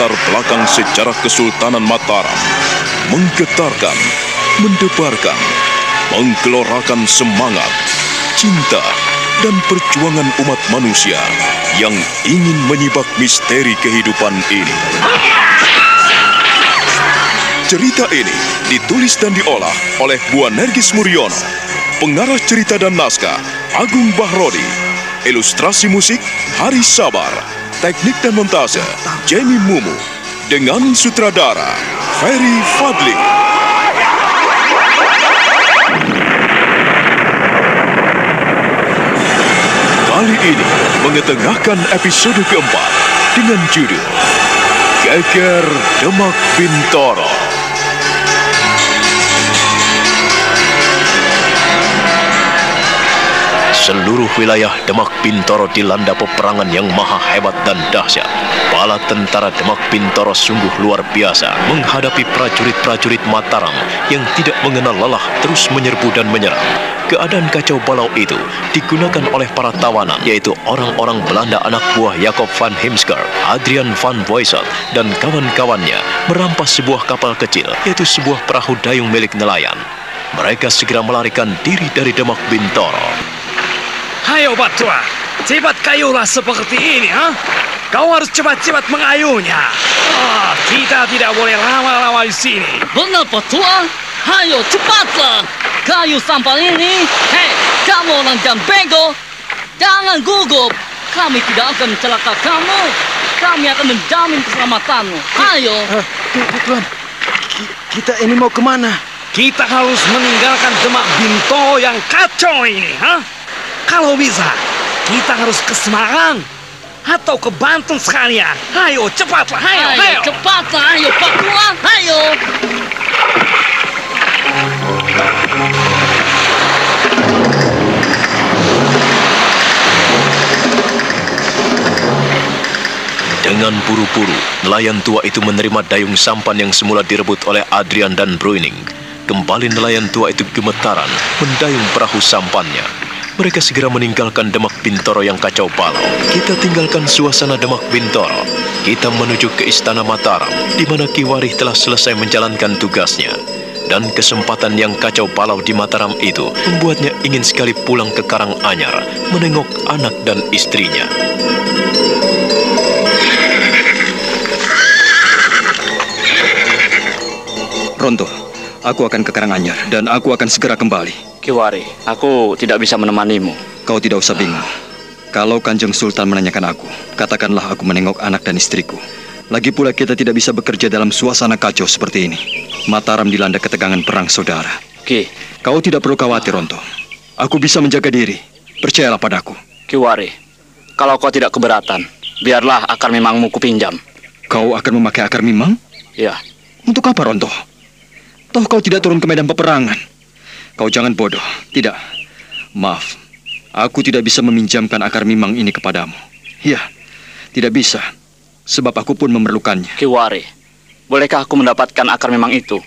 latar belakang sejarah Kesultanan Mataram, menggetarkan, mendebarkan, menggelorakan semangat, cinta, dan perjuangan umat manusia yang ingin menyibak misteri kehidupan ini. Cerita ini ditulis dan diolah oleh Bu Nergis Muriono, pengarah cerita dan naskah Agung Bahrodi, ilustrasi musik Hari Sabar, teknik dan montase Jamie Mumu, dengan sutradara Ferry Fadli. Kali ini mengetengahkan episode keempat dengan judul Geger Demak Bintoro. Seluruh wilayah Demak Bintoro dilanda peperangan yang maha hebat dan dahsyat. Bala tentara Demak Bintoro sungguh luar biasa menghadapi prajurit-prajurit Mataram yang tidak mengenal lelah terus menyerbu dan menyerang. Keadaan kacau balau itu digunakan oleh para tawanan, yaitu orang-orang Belanda anak buah Jacob van Heemsker, Adrian van Boyset, dan kawan-kawannya merampas sebuah kapal kecil, yaitu sebuah perahu dayung milik nelayan. Mereka segera melarikan diri dari Demak Bintoro. Ayo Batua, cepat kayulah seperti ini, ha? Kau harus cepat-cepat mengayunya. Ah, kita tidak boleh lama-lama di sini. Benar, Petua. Ayo, cepatlah. Kayu sampah ini. Hei, kamu orang jam bego. Jangan gugup. Kami tidak akan mencelaka kamu. Kami akan menjamin keselamatanmu. Ayo. Uh, Tuan, kita ini mau ke mana? Kita harus meninggalkan Demak Binto yang kacau ini, ha? Kalau bisa, kita harus ke Semarang atau ke Banten sekalian. Ayo, cepatlah, ayo, ayo. ayo. Cepatlah, ayo, Pak Tua, ayo. Dengan buru-buru, nelayan tua itu menerima dayung sampan yang semula direbut oleh Adrian dan Bruining. Kembali nelayan tua itu gemetaran mendayung perahu sampannya. Mereka segera meninggalkan Demak Bintoro yang kacau balau. Kita tinggalkan suasana Demak Bintoro. Kita menuju ke Istana Mataram, di mana Kiwarih telah selesai menjalankan tugasnya. Dan kesempatan yang kacau balau di Mataram itu membuatnya ingin sekali pulang ke Karanganyar, menengok anak dan istrinya. Ronto, aku akan ke Karanganyar dan aku akan segera kembali. Kiwari, aku tidak bisa menemanimu. Kau tidak usah bingung. Kalau Kanjeng Sultan menanyakan aku, katakanlah aku menengok anak dan istriku. Lagi pula kita tidak bisa bekerja dalam suasana kacau seperti ini. Mataram dilanda ketegangan perang saudara. Ki, Kau tidak perlu khawatir, Ronto. Aku bisa menjaga diri. Percayalah padaku. Kiwari, kalau kau tidak keberatan, biarlah akar memangmu kupinjam. Kau akan memakai akar mimang? Ya, Untuk apa, Ronto? Toh kau tidak turun ke medan peperangan. Kau jangan bodoh. Tidak. Maaf. Aku tidak bisa meminjamkan akar mimang ini kepadamu. Ya, tidak bisa. Sebab aku pun memerlukannya. Kiwari, bolehkah aku mendapatkan akar memang itu?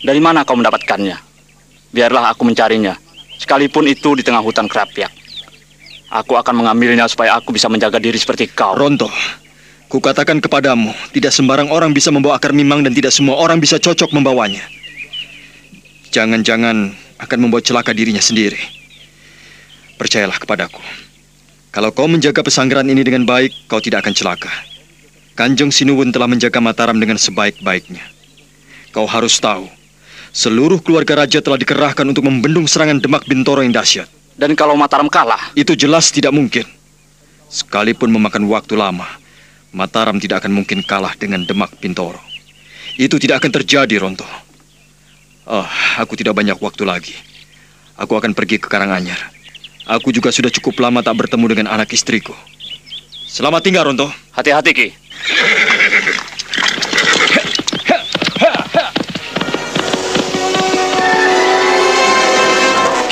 Dari mana kau mendapatkannya? Biarlah aku mencarinya, sekalipun itu di tengah hutan kerapiak. Aku akan mengambilnya supaya aku bisa menjaga diri seperti kau. Ronto, kukatakan kepadamu, tidak sembarang orang bisa membawa akar mimang dan tidak semua orang bisa cocok membawanya. Jangan-jangan akan membuat celaka dirinya sendiri. Percayalah kepadaku. Kalau kau menjaga pesanggeran ini dengan baik, kau tidak akan celaka. Kanjeng Sinuwun telah menjaga Mataram dengan sebaik-baiknya. Kau harus tahu, seluruh keluarga raja telah dikerahkan untuk membendung serangan Demak Bintoro yang dahsyat. Dan kalau Mataram kalah, Itu jelas tidak mungkin. Sekalipun memakan waktu lama, Mataram tidak akan mungkin kalah dengan Demak Bintoro. Itu tidak akan terjadi, Ronto. Oh, aku tidak banyak waktu lagi. Aku akan pergi ke Karanganyar. Aku juga sudah cukup lama tak bertemu dengan anak istriku. Selamat tinggal, Ronto. hati-hati Ki.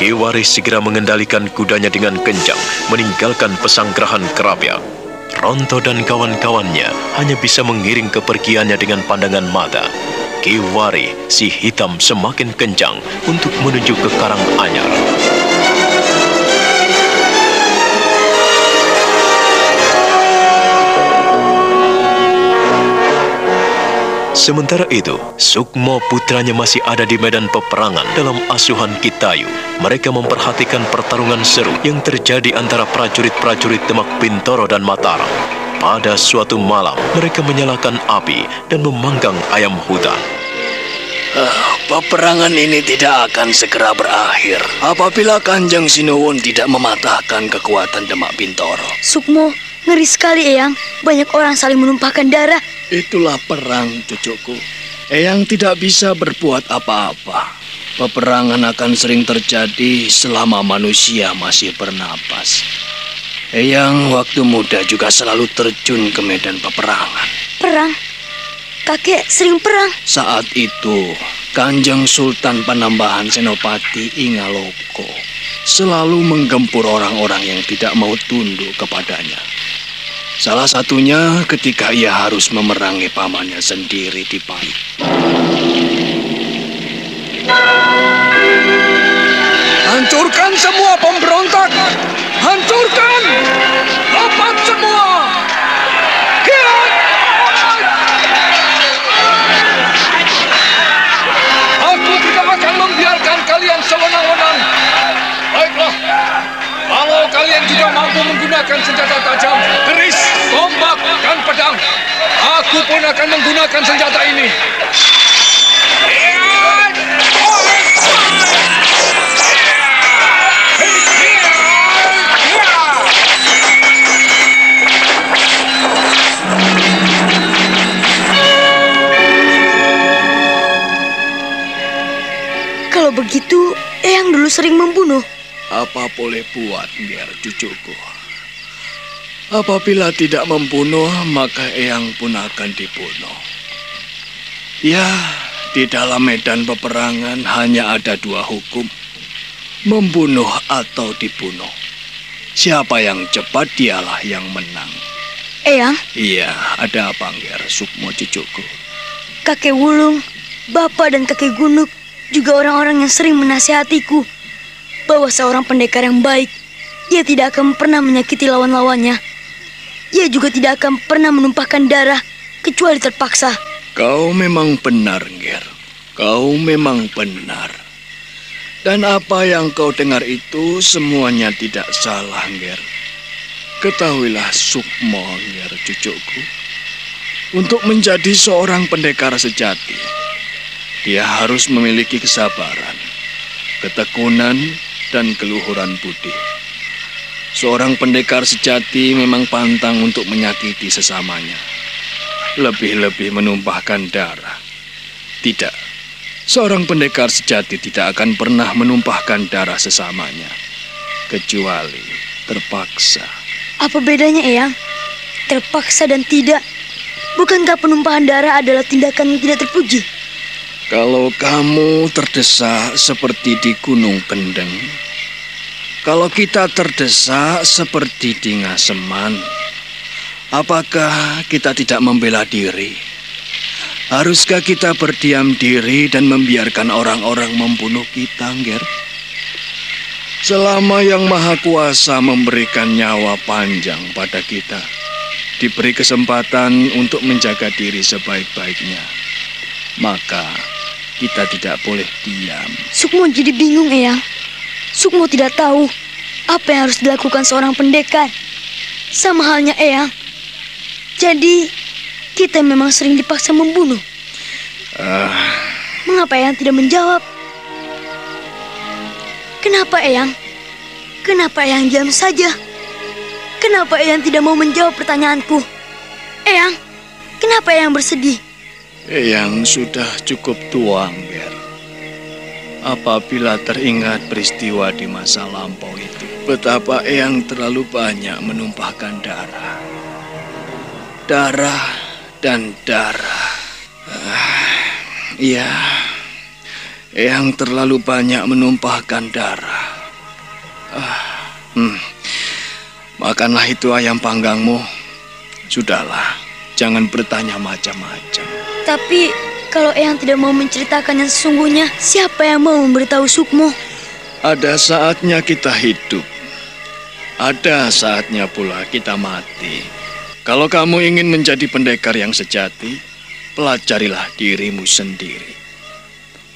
Kiwari segera mengendalikan kudanya dengan kencang, meninggalkan pesanggerahan kerapiak. Ronto dan kawan-kawannya hanya bisa mengiring kepergiannya dengan pandangan mata. Kiwari, si hitam semakin kencang untuk menuju ke Karanganyar. Sementara itu, Sukmo putranya masih ada di medan peperangan dalam asuhan Kitayu. Mereka memperhatikan pertarungan seru yang terjadi antara prajurit-prajurit Demak Bintoro dan Mataram. Pada suatu malam, mereka menyalakan api dan memanggang ayam hutan. Ah, peperangan ini tidak akan segera berakhir apabila Kanjeng Sinuwun tidak mematahkan kekuatan Demak Bintoro. Sukmo, ngeri sekali Eyang. Banyak orang saling menumpahkan darah. Itulah perang, cucuku. Eyang tidak bisa berbuat apa-apa. Peperangan akan sering terjadi selama manusia masih bernapas. Eyang waktu muda juga selalu terjun ke medan peperangan. Perang? Kakek sering perang. Saat itu, Kanjeng Sultan Panambahan Senopati Ingaloko selalu menggempur orang-orang yang tidak mau tunduk kepadanya. Salah satunya ketika ia harus memerangi pamannya sendiri di Pahit. Hancurkan semua pemberontak! Hancurkan! Sewenang-wenang. Baiklah, kalau kalian tidak mampu menggunakan senjata tajam, keris, tombak, dan pedang, aku pun akan menggunakan senjata ini. Apa boleh buat, biar cucuku. Apabila tidak membunuh, maka Eyang pun akan dibunuh. Ya, di dalam medan peperangan hanya ada dua hukum. Membunuh atau dibunuh. Siapa yang cepat dialah yang menang. Eyang, Iya, ada apa, Ngger Sukmo cucuku? kakek Wulung, bapak dan kakek Gunuk juga orang-orang yang sering menasihatiku bahwa seorang pendekar yang baik, ia tidak akan pernah menyakiti lawan-lawannya. Ia juga tidak akan pernah menumpahkan darah kecuali terpaksa. Kau memang benar, Nger. Kau memang benar. Dan apa yang kau dengar itu semuanya tidak salah, Nger. Ketahuilah Sukmo, Nger, cucuku. Untuk menjadi seorang pendekar sejati, dia harus memiliki kesabaran, ketekunan, dan keluhuran budi. Seorang pendekar sejati memang pantang untuk menyakiti sesamanya lebih-lebih menumpahkan darah. Tidak, seorang pendekar sejati tidak akan pernah menumpahkan darah sesamanya, kecuali terpaksa. Apa bedanya, Eyang? Terpaksa dan tidak. Bukankah penumpahan darah adalah tindakan yang tidak terpuji? Kalau kamu terdesak seperti di Gunung Kendeng, kalau kita terdesak seperti di Ngaseman, apakah kita tidak membela diri? Haruskah kita berdiam diri dan membiarkan orang-orang membunuh kita, Nger? Selama yang Maha Kuasa memberikan nyawa panjang pada kita, diberi kesempatan untuk menjaga diri sebaik-baiknya, maka kita tidak boleh diam. Sukmo jadi bingung, Eyang. Sukmo tidak tahu apa yang harus dilakukan seorang pendekar. Sama halnya Eyang. Jadi, kita memang sering dipaksa membunuh. Ah, Mengapa Eyang tidak menjawab? Kenapa Eyang? Kenapa Eyang diam saja? Kenapa Eyang tidak mau menjawab pertanyaanku? Eyang, kenapa Eyang bersedih? Yang sudah cukup tua, Nger. Apabila teringat peristiwa di masa lampau itu, betapa Eyang terlalu banyak menumpahkan darah. Darah dan darah. Ah, Iya, Eyang terlalu banyak menumpahkan darah. Ah, hmm. Makanlah itu ayam panggangmu. Sudahlah, jangan bertanya macam-macam. Tapi kalau Eyang tidak mau menceritakan yang sesungguhnya, siapa yang mau memberitahu Sukmo? Ada saatnya kita hidup. Ada saatnya pula kita mati. Kalau kamu ingin menjadi pendekar yang sejati, pelajarilah dirimu sendiri.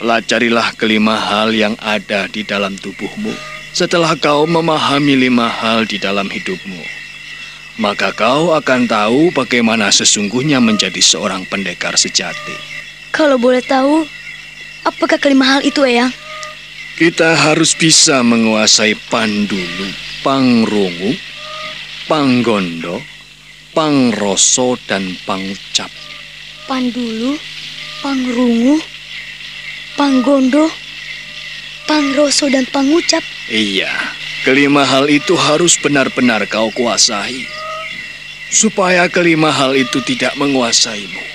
Pelajarilah kelima hal yang ada di dalam tubuhmu. Setelah kau memahami lima hal di dalam hidupmu, maka kau akan tahu bagaimana sesungguhnya menjadi seorang pendekar sejati. Kalau boleh tahu, apakah kelima hal itu, Eyang? Kita harus bisa menguasai pandulu, pangrungu, panggondo, pangroso, dan pangucap. Pandulu, pangrungu, panggondo, pangroso, dan pangucap. Iya, kelima hal itu harus benar-benar kau kuasai. Supaya kelima hal itu tidak menguasaimu.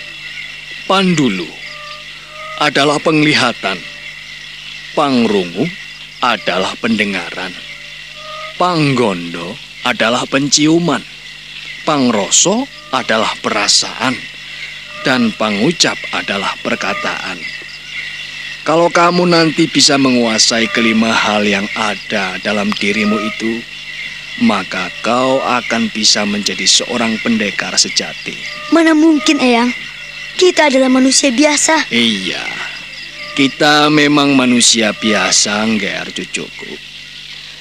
Pandulu adalah penglihatan, Pangrungu adalah pendengaran. Panggondo adalah penciuman. Pangroso adalah perasaan. Dan pangucap adalah perkataan. Kalau kamu nanti bisa menguasai kelima hal yang ada dalam dirimu itu, maka kau akan bisa menjadi seorang pendekar sejati. Mana mungkin, Eyang? Kita adalah manusia biasa. Iya, kita memang manusia biasa, Ngger cucuku.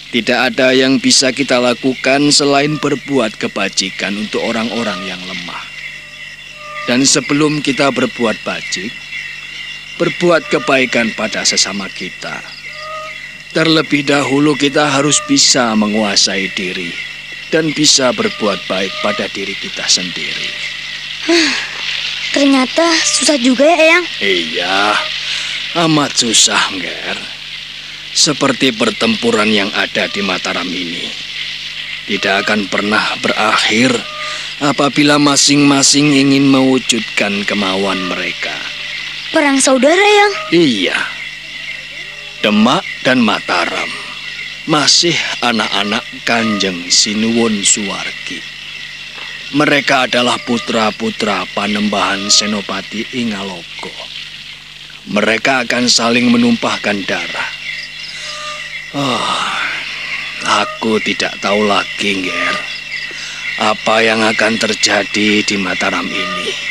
Tidak ada yang bisa kita lakukan selain berbuat kebajikan untuk orang-orang yang lemah. Dan sebelum kita berbuat bajik, berbuat kebaikan pada sesama kita. Terlebih dahulu kita harus bisa menguasai diri dan bisa berbuat baik pada diri kita sendiri. Ternyata susah juga ya, Eyang. Iya, Amat susah, Nger. Seperti pertempuran yang ada di Mataram ini. Tidak akan pernah berakhir apabila masing-masing ingin mewujudkan kemauan mereka. Perang saudara yang? Iya. Demak dan Mataram masih anak-anak Kanjeng Sinuwun Suwargi. Mereka adalah putra-putra Panembahan Senopati Ingaloko mereka akan saling menumpahkan darah. Oh, aku tidak tahu lagi, Ger. Apa yang akan terjadi di Mataram ini?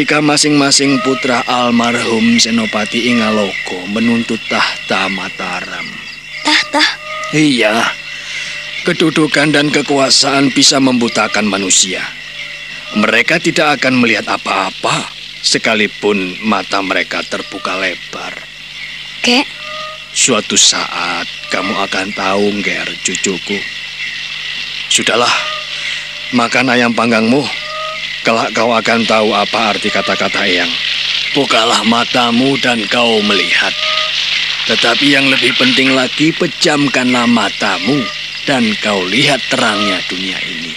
Jika masing-masing putra almarhum Senopati Ingaloko menuntut tahta Mataram. Tahta? Iya. Kedudukan dan kekuasaan bisa membutakan manusia. Mereka tidak akan melihat apa-apa sekalipun mata mereka terbuka lebar. Kek? Suatu saat kamu akan tahu, Ger, cucuku. Sudahlah, makan ayam panggangmu. Kelak kau akan tahu apa arti kata-kata yang. Bukalah matamu dan kau melihat. Tetapi yang lebih penting lagi, pejamkanlah matamu dan kau lihat terangnya dunia ini.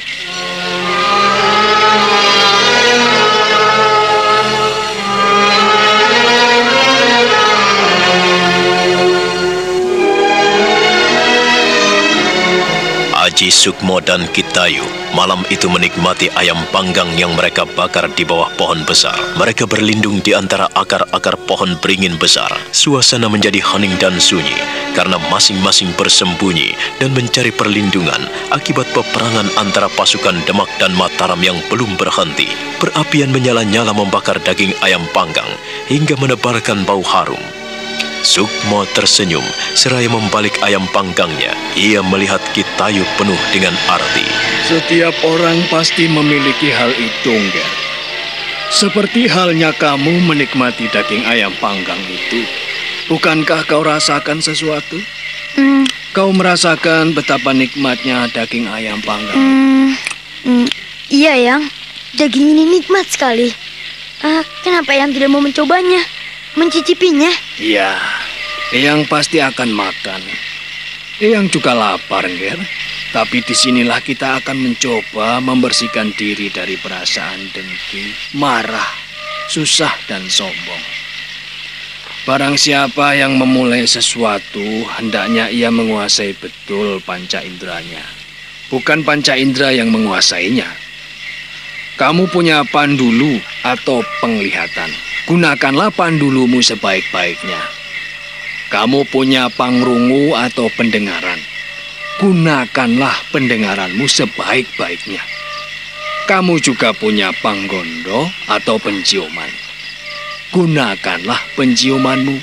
Haji Sukmo dan Kitayu malam itu menikmati ayam panggang yang mereka bakar di bawah pohon besar. Mereka berlindung di antara akar-akar pohon beringin besar. Suasana menjadi hening dan sunyi karena masing-masing bersembunyi dan mencari perlindungan akibat peperangan antara pasukan Demak dan Mataram yang belum berhenti. Perapian menyala-nyala membakar daging ayam panggang hingga menebarkan bau harum. Sukmo tersenyum seraya membalik ayam panggangnya. Ia melihat Kitayu penuh dengan arti. Setiap orang pasti memiliki hal itu, Ngger. Seperti halnya kamu menikmati daging ayam panggang itu. Bukankah kau rasakan sesuatu? Hmm, Kau merasakan betapa nikmatnya daging ayam panggang. hmm, hmm, iya, Yang. Daging ini nikmat sekali. Ah, kenapa Yang tidak mau mencobanya? Mencicipinya? Iya, Eyang pasti akan makan. Eyang juga lapar, Nger. Tapi di sinilah kita akan mencoba membersihkan diri dari perasaan dengki, marah, susah, dan sombong. Barang siapa yang memulai sesuatu, hendaknya ia menguasai betul panca inderanya. Bukan panca indera yang menguasainya. Kamu punya pandulu atau penglihatan. Gunakanlah pandulumu sebaik-baiknya. Kamu punya pangrungu atau pendengaran. Gunakanlah pendengaranmu sebaik-baiknya. kamu juga punya panggondo atau penciuman. Gunakanlah penciumanmu.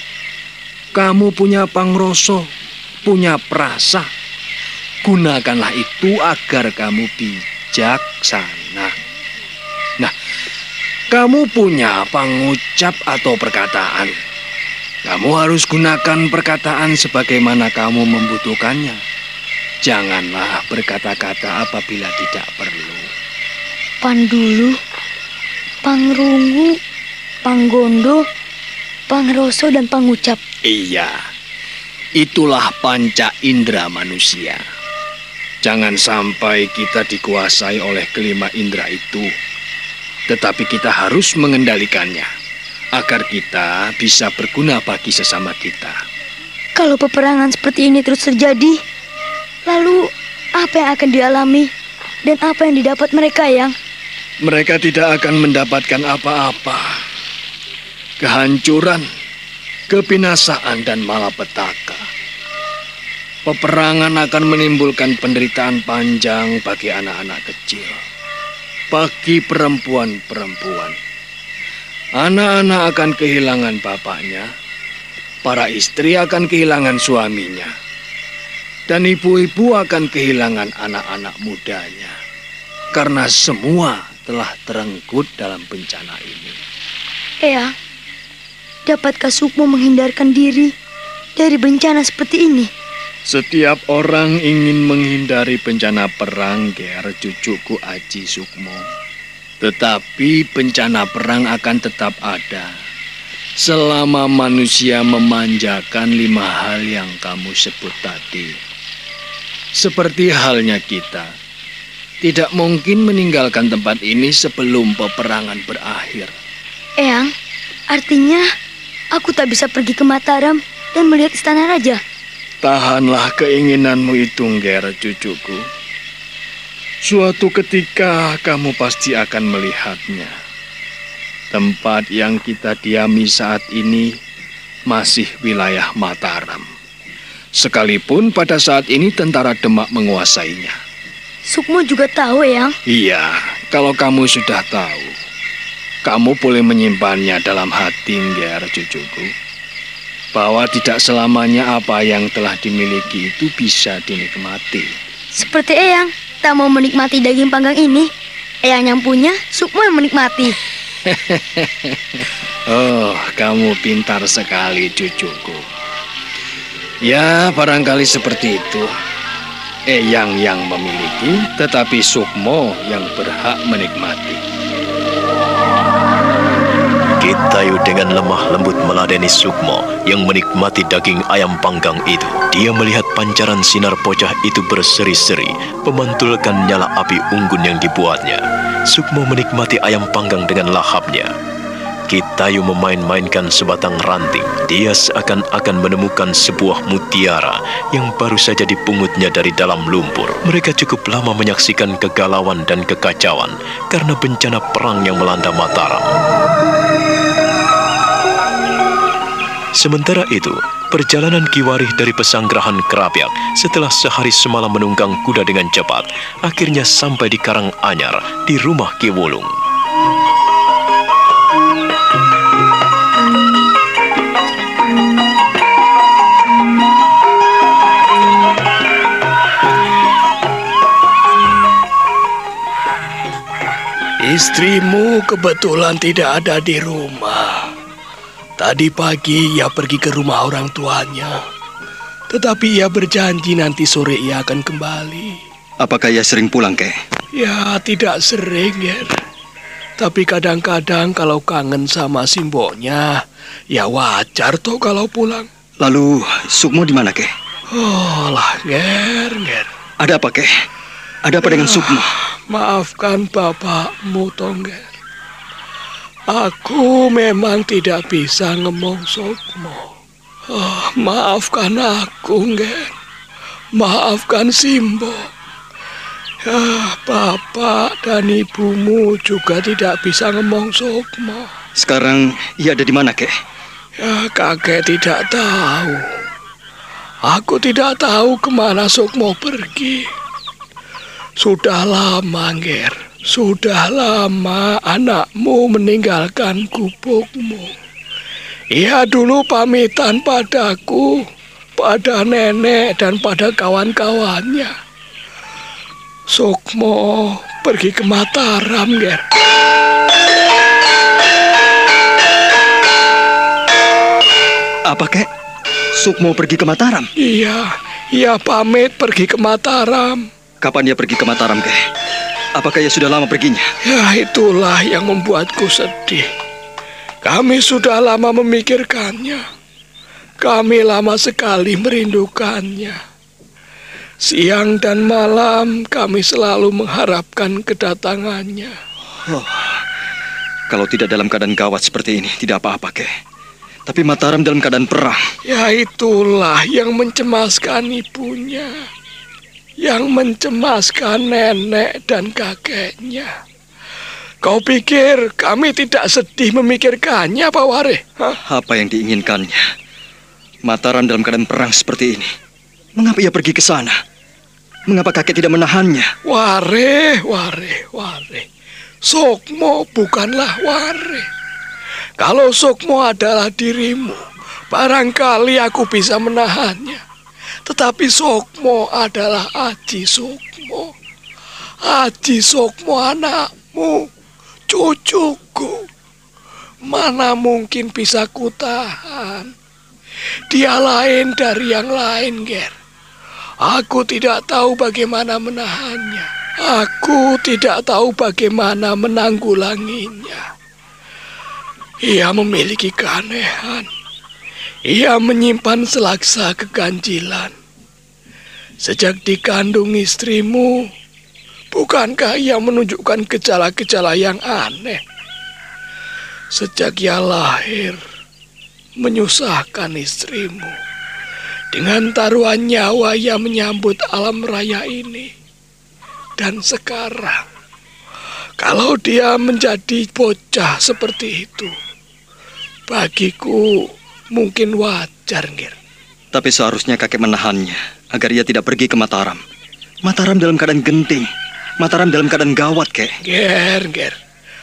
Kamu punya pangroso, punya perasa. Gunakanlah itu agar kamu bijaksana. Nah, kamu punya pengucap atau perkataan. Kamu harus gunakan perkataan sebagaimana kamu membutuhkannya. Janganlah berkata-kata apabila tidak perlu. Pandulu, Pangrungu, Panggondo, Pangroso, dan Pangucap. Iya, itulah panca indera manusia. Jangan sampai kita dikuasai oleh kelima indera itu, tetapi kita harus mengendalikannya agar kita bisa berguna bagi sesama kita. Kalau peperangan seperti ini terus terjadi, lalu apa yang akan dialami dan apa yang didapat mereka yang Mereka tidak akan mendapatkan apa-apa. Kehancuran, kebinasaan, dan malapetaka. Peperangan akan menimbulkan penderitaan panjang bagi anak-anak kecil. Bagi perempuan-perempuan. Anak-anak akan kehilangan bapaknya. Para istri akan kehilangan suaminya. Dan ibu-ibu akan kehilangan anak-anak mudanya. Karena semua telah terenggut dalam bencana ini. Eyang, dapatkah Sukmo menghindarkan diri dari bencana seperti ini? Setiap orang ingin menghindari bencana perang, Ger, cucuku Aji Sukmo. Tetapi bencana perang akan tetap ada. Selama manusia memanjakan lima hal yang kamu sebut tadi. Seperti halnya kita, tidak mungkin meninggalkan tempat ini sebelum peperangan berakhir. Eyang, artinya aku tak bisa pergi ke Mataram dan melihat istana raja. Tahanlah keinginanmu itu, Ger, cucuku. Suatu ketika kamu pasti akan melihatnya. Tempat yang kita diami saat ini masih wilayah Mataram. Sekalipun pada saat ini tentara Demak menguasainya. Sukmo juga tahu, Eyang. Iya, kalau kamu sudah tahu, kamu boleh menyimpannya dalam hati, Ger, cucuku. Bahwa tidak selamanya apa yang telah dimiliki itu bisa dinikmati. Seperti Eyang, tak mau menikmati daging panggang ini. Eyang yang punya, Sukmo yang menikmati. Oh, kamu pintar sekali, cucuku. Ya, barangkali seperti itu. Eyang yang memiliki, tetapi Sukmo yang berhak menikmati. Kitayu dengan lemah lembut meladeni Sukmo yang menikmati daging ayam panggang itu. Dia melihat pancaran sinar pocah itu berseri-seri, memantulkan nyala api unggun yang dibuatnya. Sukmo menikmati ayam panggang dengan lahapnya. Kitayu memain-mainkan sebatang ranting. Dia seakan-akan menemukan sebuah mutiara yang baru saja dipungutnya dari dalam lumpur. Mereka cukup lama menyaksikan kegalauan dan kekacauan karena bencana perang yang melanda Mataram. Sementara itu, perjalanan Kiwarih dari pesanggrahan Kerapyak setelah sehari semalam menunggang kuda dengan cepat, akhirnya sampai di Karang Anyar di rumah Ki Wulung. Istrimu kebetulan tidak ada di rumah. Tadi pagi ia pergi ke rumah orang tuanya. Tetapi ia berjanji nanti sore ia akan kembali. Apakah ia sering pulang, Kek? Ya, tidak sering, Ger. Tapi kadang-kadang kalau kangen sama simboknya, ya wajar toh kalau pulang. Lalu Sukmo di mana, Kek? Oh lah, Ger, Ger. Ada apa, Kek? Ada apa dengan Sukmo? Maafkan bapakmu, Tongger. Aku memang tidak bisa ngomong Sukmo. Oh, maafkan aku, Ger. Maafkan Simbo. Ya, bapak dan ibumu juga tidak bisa ngomong Sukmo. Sekarang ia ada di mana, Kek? Ya, kakek tidak tahu. Aku tidak tahu ke mana Sukmo pergi. Sudah lama, Ger. Sudah lama anakmu meninggalkan gubukmu. Ia dulu pamitan padaku, pada nenek dan pada kawan-kawannya. Sukmo pergi ke Mataram, Ger. Apa kek? Sukmo pergi ke Mataram? Iya, ia pamit pergi ke Mataram. Kapan dia pergi ke Mataram, kek? Apakah ia sudah lama perginya? Ya itulah yang membuatku sedih. Kami sudah lama memikirkannya. Kami lama sekali merindukannya. Siang dan malam kami selalu mengharapkan kedatangannya. Oh, kalau tidak dalam keadaan gawat seperti ini, tidak apa-apa, kek. Tapi Mataram dalam keadaan perang. Ya itulah yang mencemaskan ibunya yang mencemaskan nenek dan kakeknya. Kau pikir kami tidak sedih memikirkannya, Pak Ware? Hah? Apa yang diinginkannya? Mataram dalam keadaan perang seperti ini. Mengapa ia pergi ke sana? Mengapa kakek tidak menahannya? Ware, Ware, Ware. Sokmo bukanlah Ware. Kalau Sokmo adalah dirimu, barangkali aku bisa menahannya. Tetapi Sokmo adalah Aji Sokmo. Aji Sokmo anakmu, cucuku. Mana mungkin bisa kutahan? Dia lain dari yang lain, Ger. Aku tidak tahu bagaimana menahannya. Aku tidak tahu bagaimana menanggulanginya. Ia memiliki keanehan. Ia menyimpan selaksa keganjilan. Sejak dikandung istrimu, bukankah ia menunjukkan gejala-gejala yang aneh? Sejak ia lahir, menyusahkan istrimu. Dengan taruhan nyawa ia menyambut alam raya ini. Dan sekarang, kalau dia menjadi bocah seperti itu, bagiku Mungkin wajar, Ger. Tapi seharusnya kakek menahannya agar ia tidak pergi ke Mataram. Mataram dalam keadaan genting. Mataram dalam keadaan gawat, kek. Ger, Ger.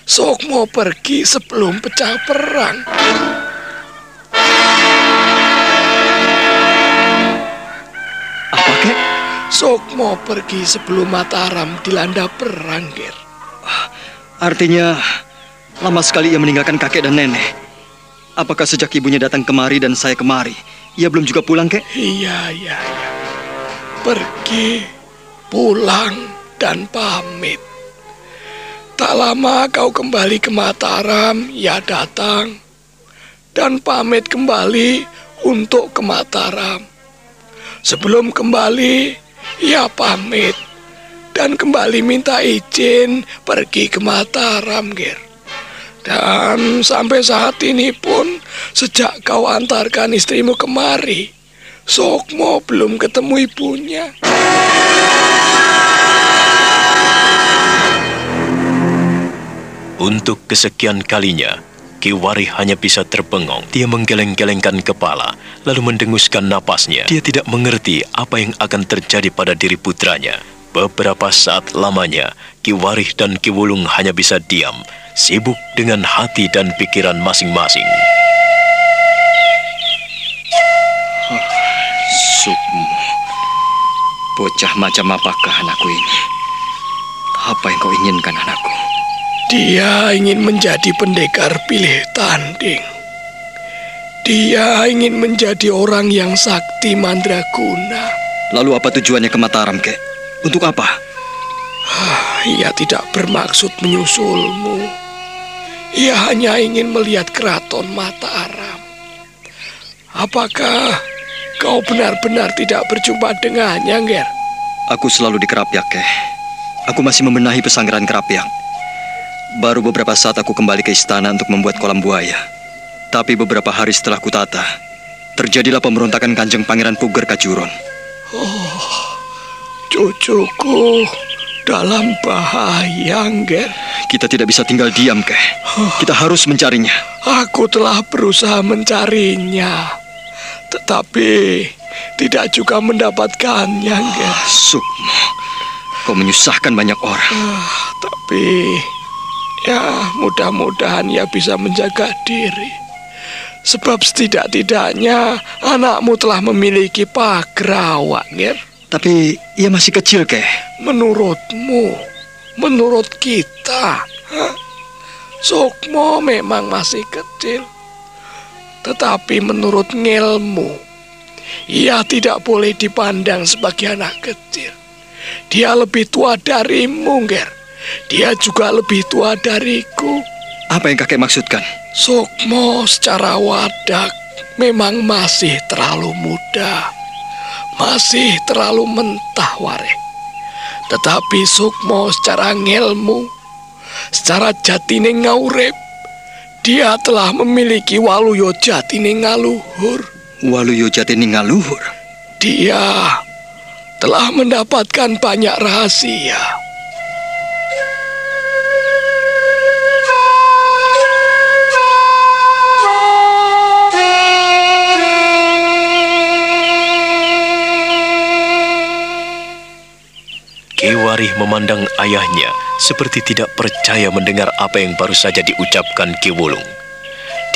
Sok mau pergi sebelum pecah perang. Apa, kek? Sok mau pergi sebelum Mataram dilanda perang, Ger. Artinya, lama sekali ia meninggalkan kakek dan nenek. Apakah sejak ibunya datang kemari dan saya kemari, ia belum juga pulang, kek? Iya, iya, iya. Pergi, pulang, dan pamit. Tak lama kau kembali ke Mataram, ia datang. Dan pamit kembali untuk ke Mataram. Sebelum kembali, ia pamit. Dan kembali minta izin pergi ke Mataram, Ger. Dan sampai saat ini pun, sejak kau antarkan istrimu kemari, Sokmo belum ketemu ibunya. Untuk kesekian kalinya, Kiwari hanya bisa terbengong. Dia menggeleng-gelengkan kepala, lalu mendenguskan napasnya. Dia tidak mengerti apa yang akan terjadi pada diri putranya. Beberapa saat lamanya, Kiwarih dan Kiwulung hanya bisa diam, sibuk dengan hati dan pikiran masing-masing. Sukmo, bocah macam apakah anakku ini? Apa yang kau inginkan anakku? Dia ingin menjadi pendekar pilih tanding. Dia ingin menjadi orang yang sakti mandraguna. Lalu apa tujuannya ke Mataram, kek? Untuk apa? Ia tidak bermaksud menyusulmu. Ia hanya ingin melihat keraton Mataram. Apakah kau benar-benar tidak berjumpa dengannya, Nger? Aku selalu di Kerapiak, Keh. Aku masih membenahi pesanggeran Kerapiak. Baru beberapa saat aku kembali ke istana untuk membuat kolam buaya. Tapi beberapa hari setelah kutata, terjadilah pemberontakan Kanjeng Pangeran Puger Kajuron. Oh, cucuku dalam bahaya, Nger. Kita tidak bisa tinggal diam, Keh. Kita harus mencarinya. Aku telah berusaha mencarinya. Tetapi tidak juga mendapatkannya, Nger. Sukmo. Kau menyusahkan banyak orang. Tapi ya mudah-mudahan ia bisa menjaga diri. Sebab setidak-tidaknya anakmu telah memiliki pagrawak, Nger. Tapi ia masih kecil, Keh. Menurutmu, menurut kita, hah? Sukmo memang masih kecil. Tetapi menurut ngelmu, ia tidak boleh dipandang sebagai anak kecil. Dia lebih tua darimu, Nger. Dia juga lebih tua dariku. Apa yang kakek maksudkan? Sukmo secara wadak memang masih terlalu muda. Masih terlalu mentah ware. Tetapi Sukmo secara ngelmu, secara jatine ngaurep, dia telah memiliki waluyo jatine ngaluhur. Waluyo Jatini Ngaluhur. Dia telah mendapatkan banyak rahasia. Kiwarih memandang ayahnya seperti tidak percaya mendengar apa yang baru saja diucapkan Ki Wulung.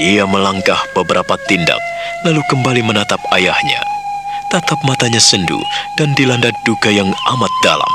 Dia melangkah beberapa tindak, lalu kembali menatap ayahnya. Tatap matanya sendu dan dilanda duka yang amat dalam.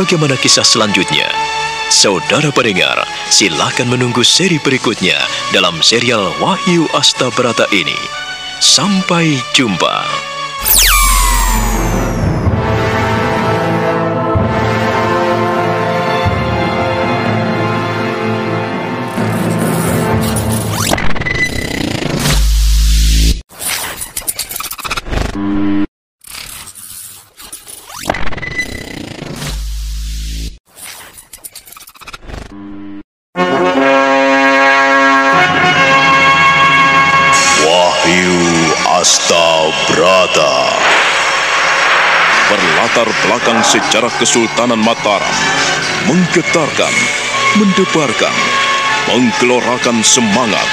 Bagaimana kisah selanjutnya? Saudara pendengar, silakan menunggu seri berikutnya dalam serial Wahyu Astabrata ini. Sampai jumpa. Belakang sejarah Kesultanan Mataram Menggetarkan, mendebarkan Menggelorakan semangat,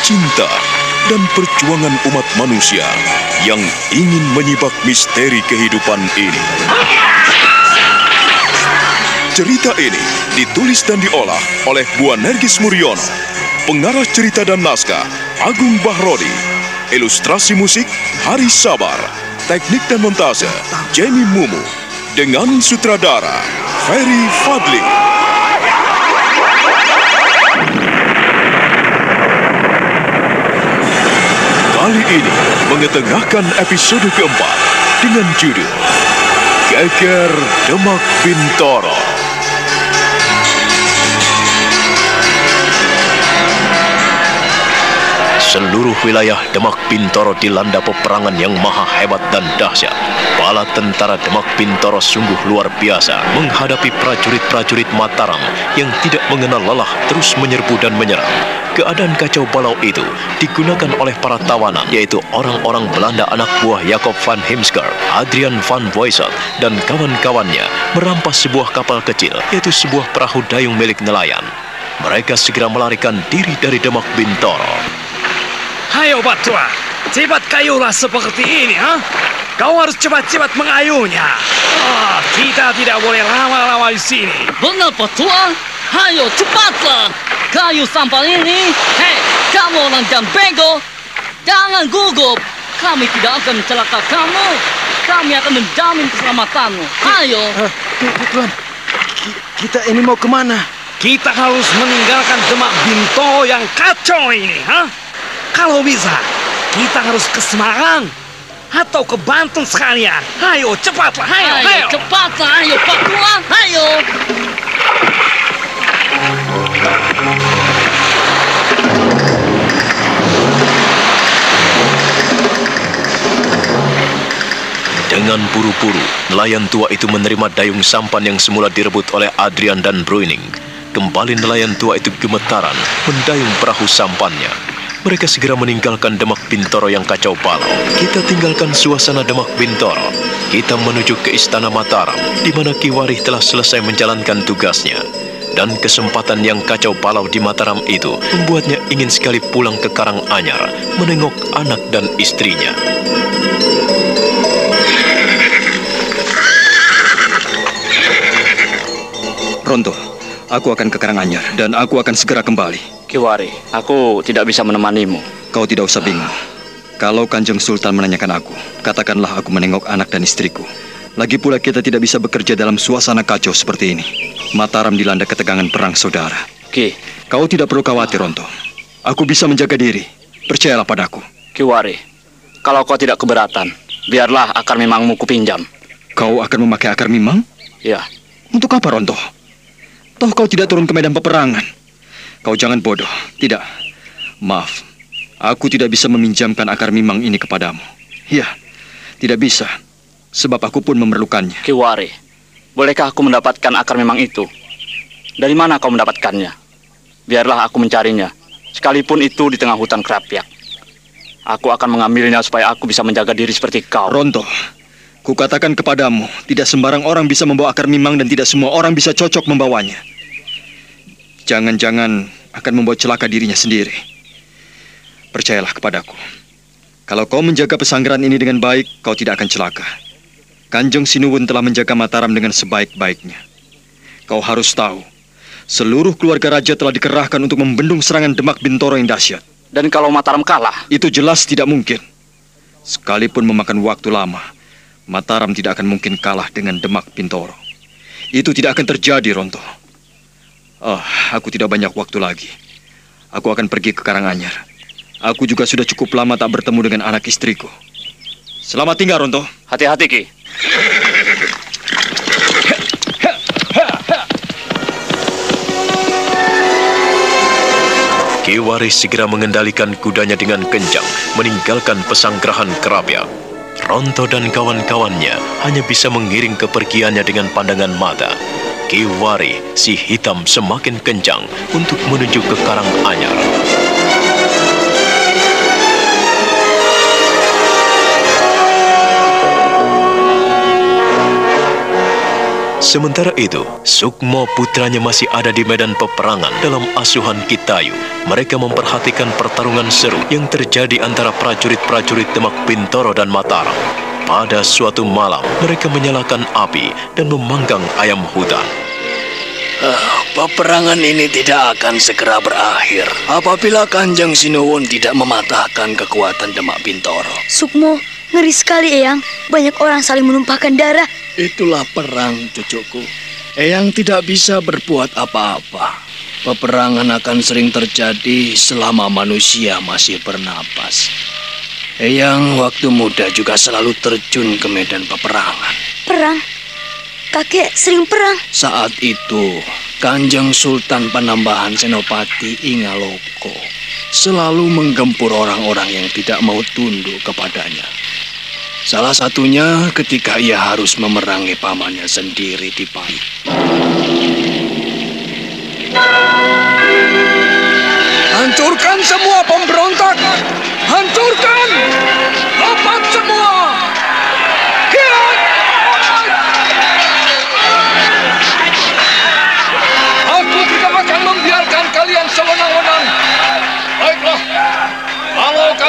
cinta, dan perjuangan umat manusia Yang ingin menyibak misteri kehidupan ini. Cerita ini ditulis dan diolah oleh Bu Nergis Muriono Pengarah cerita dan naskah Agung Bahrodi Ilustrasi musik Hari Sabar Teknik dan montase Jamie Mumu Dengan sutradara Ferry Fadli. Kali ini mengetengahkan episode keempat Dengan judul Geger Demak Bintoro Seluruh wilayah Demak Bintoro dilanda peperangan yang maha hebat dan dahsyat. Bala tentara Demak Bintoro sungguh luar biasa menghadapi prajurit-prajurit Mataram yang tidak mengenal lelah terus menyerbu dan menyerang. Keadaan kacau balau itu digunakan oleh para tawanan, yaitu orang-orang Belanda anak buah Jacob van Heemsker, Adrian van Boyset, dan kawan-kawannya merampas sebuah kapal kecil, yaitu sebuah perahu dayung milik nelayan. Mereka segera melarikan diri dari Demak Bintoro. Ayo Batua, cepat kayulah seperti ini, ha? Kau harus cepat-cepat mengayunya. Ah, kita tidak boleh lama-lama di sini. Benar Patua? Ayo cepatlah. Kayu sampah ini. Hei, kamu orang jam bego. Jangan gugup. Kami tidak akan mencelaka kamu. Kami akan menjamin keselamatanmu. Ayo. Tuan, kita ini mau ke mana? Kita harus meninggalkan Demak Binto yang kacau ini, ha? Kalau bisa, kita harus ke Semarang atau ke Banten sekalian. Ayo, cepatlah, ayo, ayo. Ayo cepatlah. Ayo. Ayo. Dengan buru-buru, nelayan tua itu menerima dayung sampan yang semula direbut oleh Adrian dan Bruining. Kembali nelayan tua itu gemetaran, mendayung perahu sampannya. Mereka segera meninggalkan Demak Bintoro yang kacau balau. Kita tinggalkan suasana Demak Bintoro. Kita menuju ke Istana Mataram, di mana Kiwarih telah selesai menjalankan tugasnya. Dan kesempatan yang kacau balau di Mataram itu membuatnya ingin sekali pulang ke Karanganyar, menengok anak dan istrinya. Ronto, aku akan ke Karanganyar dan aku akan segera kembali. Kiwari, aku tidak bisa menemanimu. Kau tidak usah bingung. Kalau Kanjeng Sultan menanyakan aku, katakanlah aku menengok anak dan istriku. Lagi pula kita tidak bisa bekerja dalam suasana kacau seperti ini. Mataram dilanda ketegangan perang saudara. Ki, Kau tidak perlu khawatir, Ronto. Aku bisa menjaga diri. Percayalah padaku. Kiwari, kalau kau tidak keberatan, biarlah akar memangmu kupinjam. Kau akan memakai akar mimang? Ya, Untuk apa, Ronto? Toh kau tidak turun ke medan peperangan. Kau jangan bodoh. Tidak. Maaf. Aku tidak bisa meminjamkan akar mimang ini kepadamu. Ya, tidak bisa. Sebab aku pun memerlukannya. Kiwari, bolehkah aku mendapatkan akar memang itu? Dari mana kau mendapatkannya? Biarlah aku mencarinya, sekalipun itu di tengah hutan kerapiak. Aku akan mengambilnya supaya aku bisa menjaga diri seperti kau. Ronto, kukatakan kepadamu, tidak sembarang orang bisa membawa akar mimang dan tidak semua orang bisa cocok membawanya. Jangan-jangan akan membawa celaka dirinya sendiri. Percayalah kepadaku. Kalau kau menjaga pesanggeran ini dengan baik, kau tidak akan celaka. Kanjeng Sinuwun telah menjaga Mataram dengan sebaik-baiknya. Kau harus tahu, seluruh keluarga raja telah dikerahkan untuk membendung serangan Demak Bintoro yang dahsyat. Dan kalau Mataram kalah, Itu jelas tidak mungkin. Sekalipun memakan waktu lama, Mataram tidak akan mungkin kalah dengan Demak Bintoro. Itu tidak akan terjadi, Ronto. Oh, aku tidak banyak waktu lagi. Aku akan pergi ke Karanganyar. Aku juga sudah cukup lama tak bertemu dengan anak istriku. Selamat tinggal, Ronto. hati-hati Ki. Kiwari segera mengendalikan kudanya dengan kencang, meninggalkan pesanggerahan kerapia. Ronto dan kawan-kawannya hanya bisa mengiring kepergiannya dengan pandangan mata. Kiwari, si hitam semakin kencang untuk menuju ke Karanganyar. Sementara itu, Sukmo putranya masih ada di medan peperangan dalam asuhan Kitayu. Mereka memperhatikan pertarungan seru yang terjadi antara prajurit-prajurit Demak Bintoro dan Mataram. Pada suatu malam, mereka menyalakan api dan memanggang ayam hutan. Ah, peperangan ini tidak akan segera berakhir apabila Kanjeng Sinuwun tidak mematahkan kekuatan Demak Bintoro. Sukmo, ngeri sekali Eyang. Banyak orang saling menumpahkan darah. Itulah perang, cucuku. Eyang tidak bisa berbuat apa-apa. Peperangan akan sering terjadi selama manusia masih bernapas. Eyang waktu muda juga selalu terjun ke medan peperangan. Perang. Kakek sering perang. Saat itu, Kanjeng Sultan Penambahan Senopati Ingaloko selalu menggempur orang-orang yang tidak mau tunduk kepadanya. Salah satunya ketika ia harus memerangi pamannya sendiri di Pahit. Hancurkan semua pemberontak! Hancurkan! Lompat semua! Kiat! Aku tidak akan membiarkan kalian sewenang-wenang.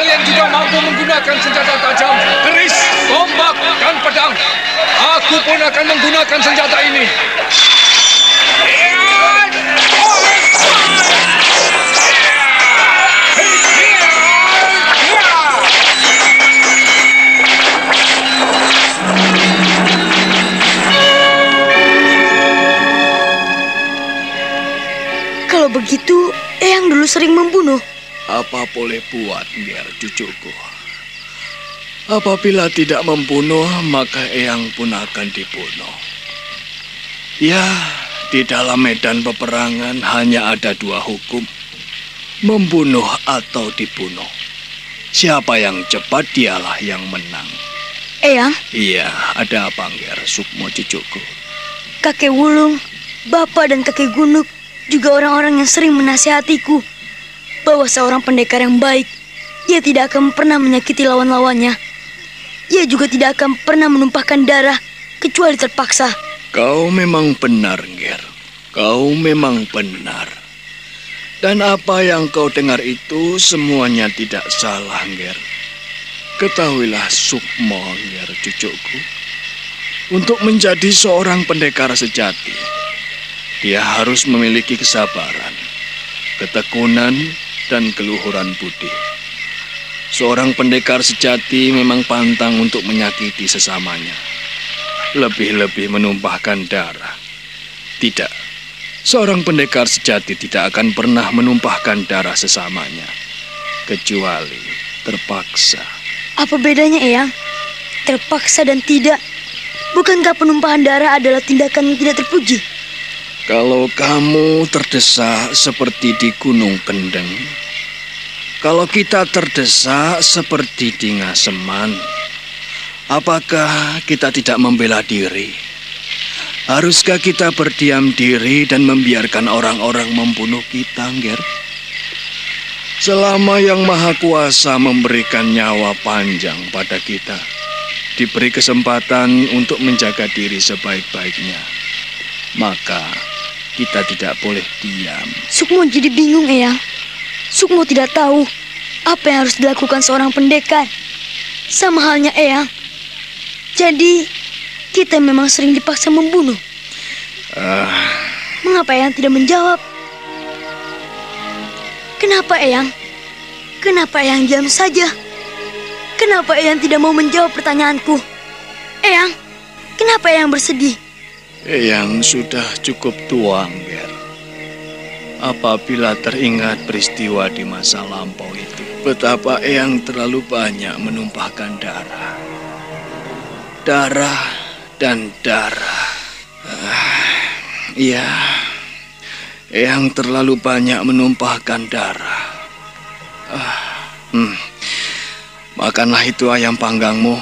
Kalian juga mampu menggunakan senjata tajam, keris, tombak, dan pedang, aku pun akan menggunakan senjata ini. Kalau begitu, Eyang dulu sering membunuh. Apa boleh buat, biar cucuku. Apabila tidak membunuh, maka Eyang pun akan dibunuh. Ya, di dalam medan peperangan hanya ada dua hukum. Membunuh atau dibunuh. Siapa yang cepat dialah yang menang. Eyang, Iya, ada apa, Nger? Sukmo cucuku. kakek Wulung, bapak dan kakek Gunuk juga orang-orang yang sering menasihatiku bahwa seorang pendekar yang baik, ia tidak akan pernah menyakiti lawan-lawannya. Ia juga tidak akan pernah menumpahkan darah kecuali terpaksa. Kau memang benar, Nger. Kau memang benar. Dan apa yang kau dengar itu semuanya tidak salah, Nger. Ketahuilah Sukmo, Nger, cucuku. Untuk menjadi seorang pendekar sejati, dia harus memiliki kesabaran, ketekunan, dan keluhuran budi. Seorang pendekar sejati memang pantang untuk menyakiti sesamanya. Lebih-lebih menumpahkan darah. Tidak. Seorang pendekar sejati tidak akan pernah menumpahkan darah sesamanya. Kecuali terpaksa. Apa bedanya, Eyang? Terpaksa dan tidak. Bukankah penumpahan darah adalah tindakan yang tidak terpuji? Kalau kamu terdesak seperti di Gunung Kendeng, kalau kita terdesak seperti di Ngaseman, apakah kita tidak membela diri? Haruskah kita berdiam diri dan membiarkan orang-orang membunuh kita, Ger? Selama yang Maha Kuasa memberikan nyawa panjang pada kita, diberi kesempatan untuk menjaga diri sebaik-baiknya, maka kita tidak boleh diam. Sukmo jadi bingung, Eyang. Sukmo tidak tahu apa yang harus dilakukan seorang pendekar. Sama halnya Eyang. Jadi, kita memang sering dipaksa membunuh. Ah, Mengapa Eyang tidak menjawab? Kenapa Eyang? Kenapa Eyang diam saja? Kenapa Eyang tidak mau menjawab pertanyaanku? Eyang, kenapa Eyang bersedih? Yang sudah cukup tua, Ger. Apabila teringat peristiwa di masa lampau itu, betapa Eyang terlalu banyak menumpahkan darah. Darah dan darah. Ah, Iya, Eyang terlalu banyak menumpahkan darah. Ah, hmm. Makanlah itu ayam panggangmu.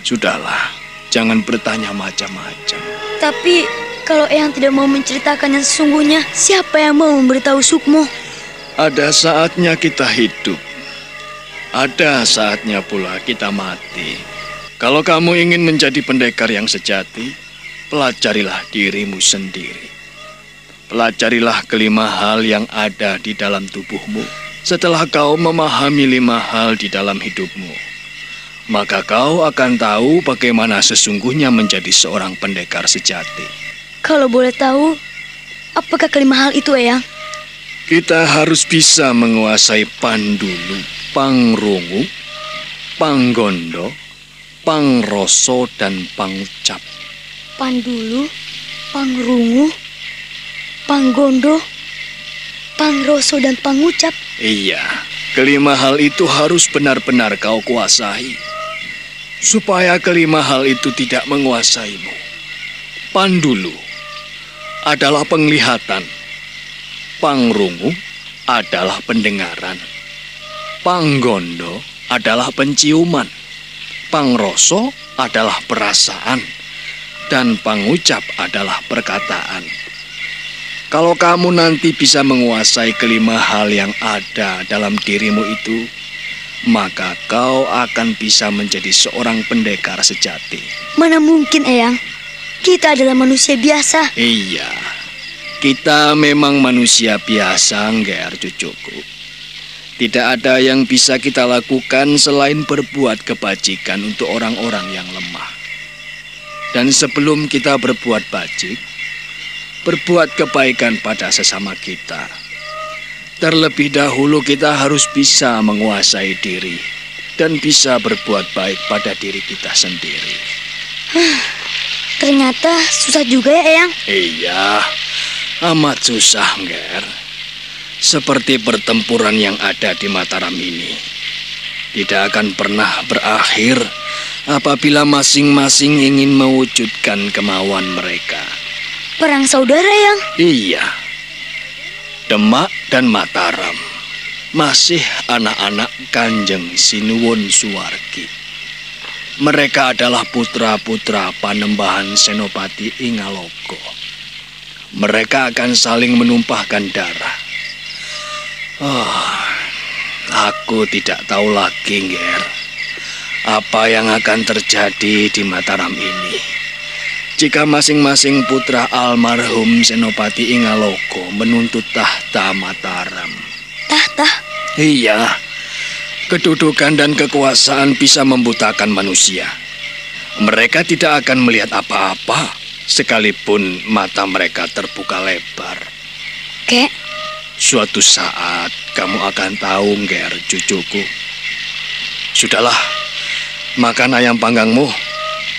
Sudahlah, jangan bertanya macam-macam. Tapi kalau Eyang tidak mau menceritakan yang sesungguhnya, siapa yang mau memberitahu Sukmo? Ada saatnya kita hidup. Ada saatnya pula kita mati. Kalau kamu ingin menjadi pendekar yang sejati, pelajarilah dirimu sendiri. Pelajarilah kelima hal yang ada di dalam tubuhmu. Setelah kau memahami lima hal di dalam hidupmu, maka kau akan tahu bagaimana sesungguhnya menjadi seorang pendekar sejati. Kalau boleh tahu, apakah kelima hal itu, Eyang? Kita harus bisa menguasai pandulu, pangrungu, panggondo, pangroso, dan pangucap. Pandulu, Pangrungu, Panggondo, Pangroso, dan Pangucap. Iya, kelima hal itu harus benar-benar kau kuasai. Supaya kelima hal itu tidak menguasaimu. Pandulu adalah penglihatan. Pangrungu adalah pendengaran. Panggondo adalah penciuman. Pangroso adalah perasaan. Dan pangucap adalah perkataan. Kalau kamu nanti bisa menguasai kelima hal yang ada dalam dirimu itu, maka kau akan bisa menjadi seorang pendekar sejati. Mana mungkin, Eyang? Kita adalah manusia biasa. Iya, kita memang manusia biasa, Ngger cucuku. Tidak ada yang bisa kita lakukan selain berbuat kebajikan untuk orang-orang yang lemah. Dan sebelum kita berbuat bajik, berbuat kebaikan pada sesama kita. Terlebih dahulu kita harus bisa menguasai diri dan bisa berbuat baik pada diri kita sendiri. Ternyata susah juga ya, Eyang. Iya, amat susah, Nger. Seperti pertempuran yang ada di Mataram ini. Tidak akan pernah berakhir apabila masing-masing ingin mewujudkan kemauan mereka. Perang saudara, Eyang. Iya, Demak dan Mataram masih anak-anak Kanjeng Sinuwun Suwargi. Mereka adalah putra-putra panembahan Senopati Ingaloko. Mereka akan saling menumpahkan darah. Oh, aku tidak tahu lagi, Ger. Apa yang akan terjadi di Mataram ini? Jika masing-masing putra almarhum Senopati Ingaloko menuntut tahta Mataram. Tahta? Iya, kedudukan dan kekuasaan bisa membutakan manusia. Mereka tidak akan melihat apa-apa, sekalipun mata mereka terbuka lebar. Kek, Suatu saat kamu akan tahu, Ger, cucuku. Sudahlah, makan ayam panggangmu.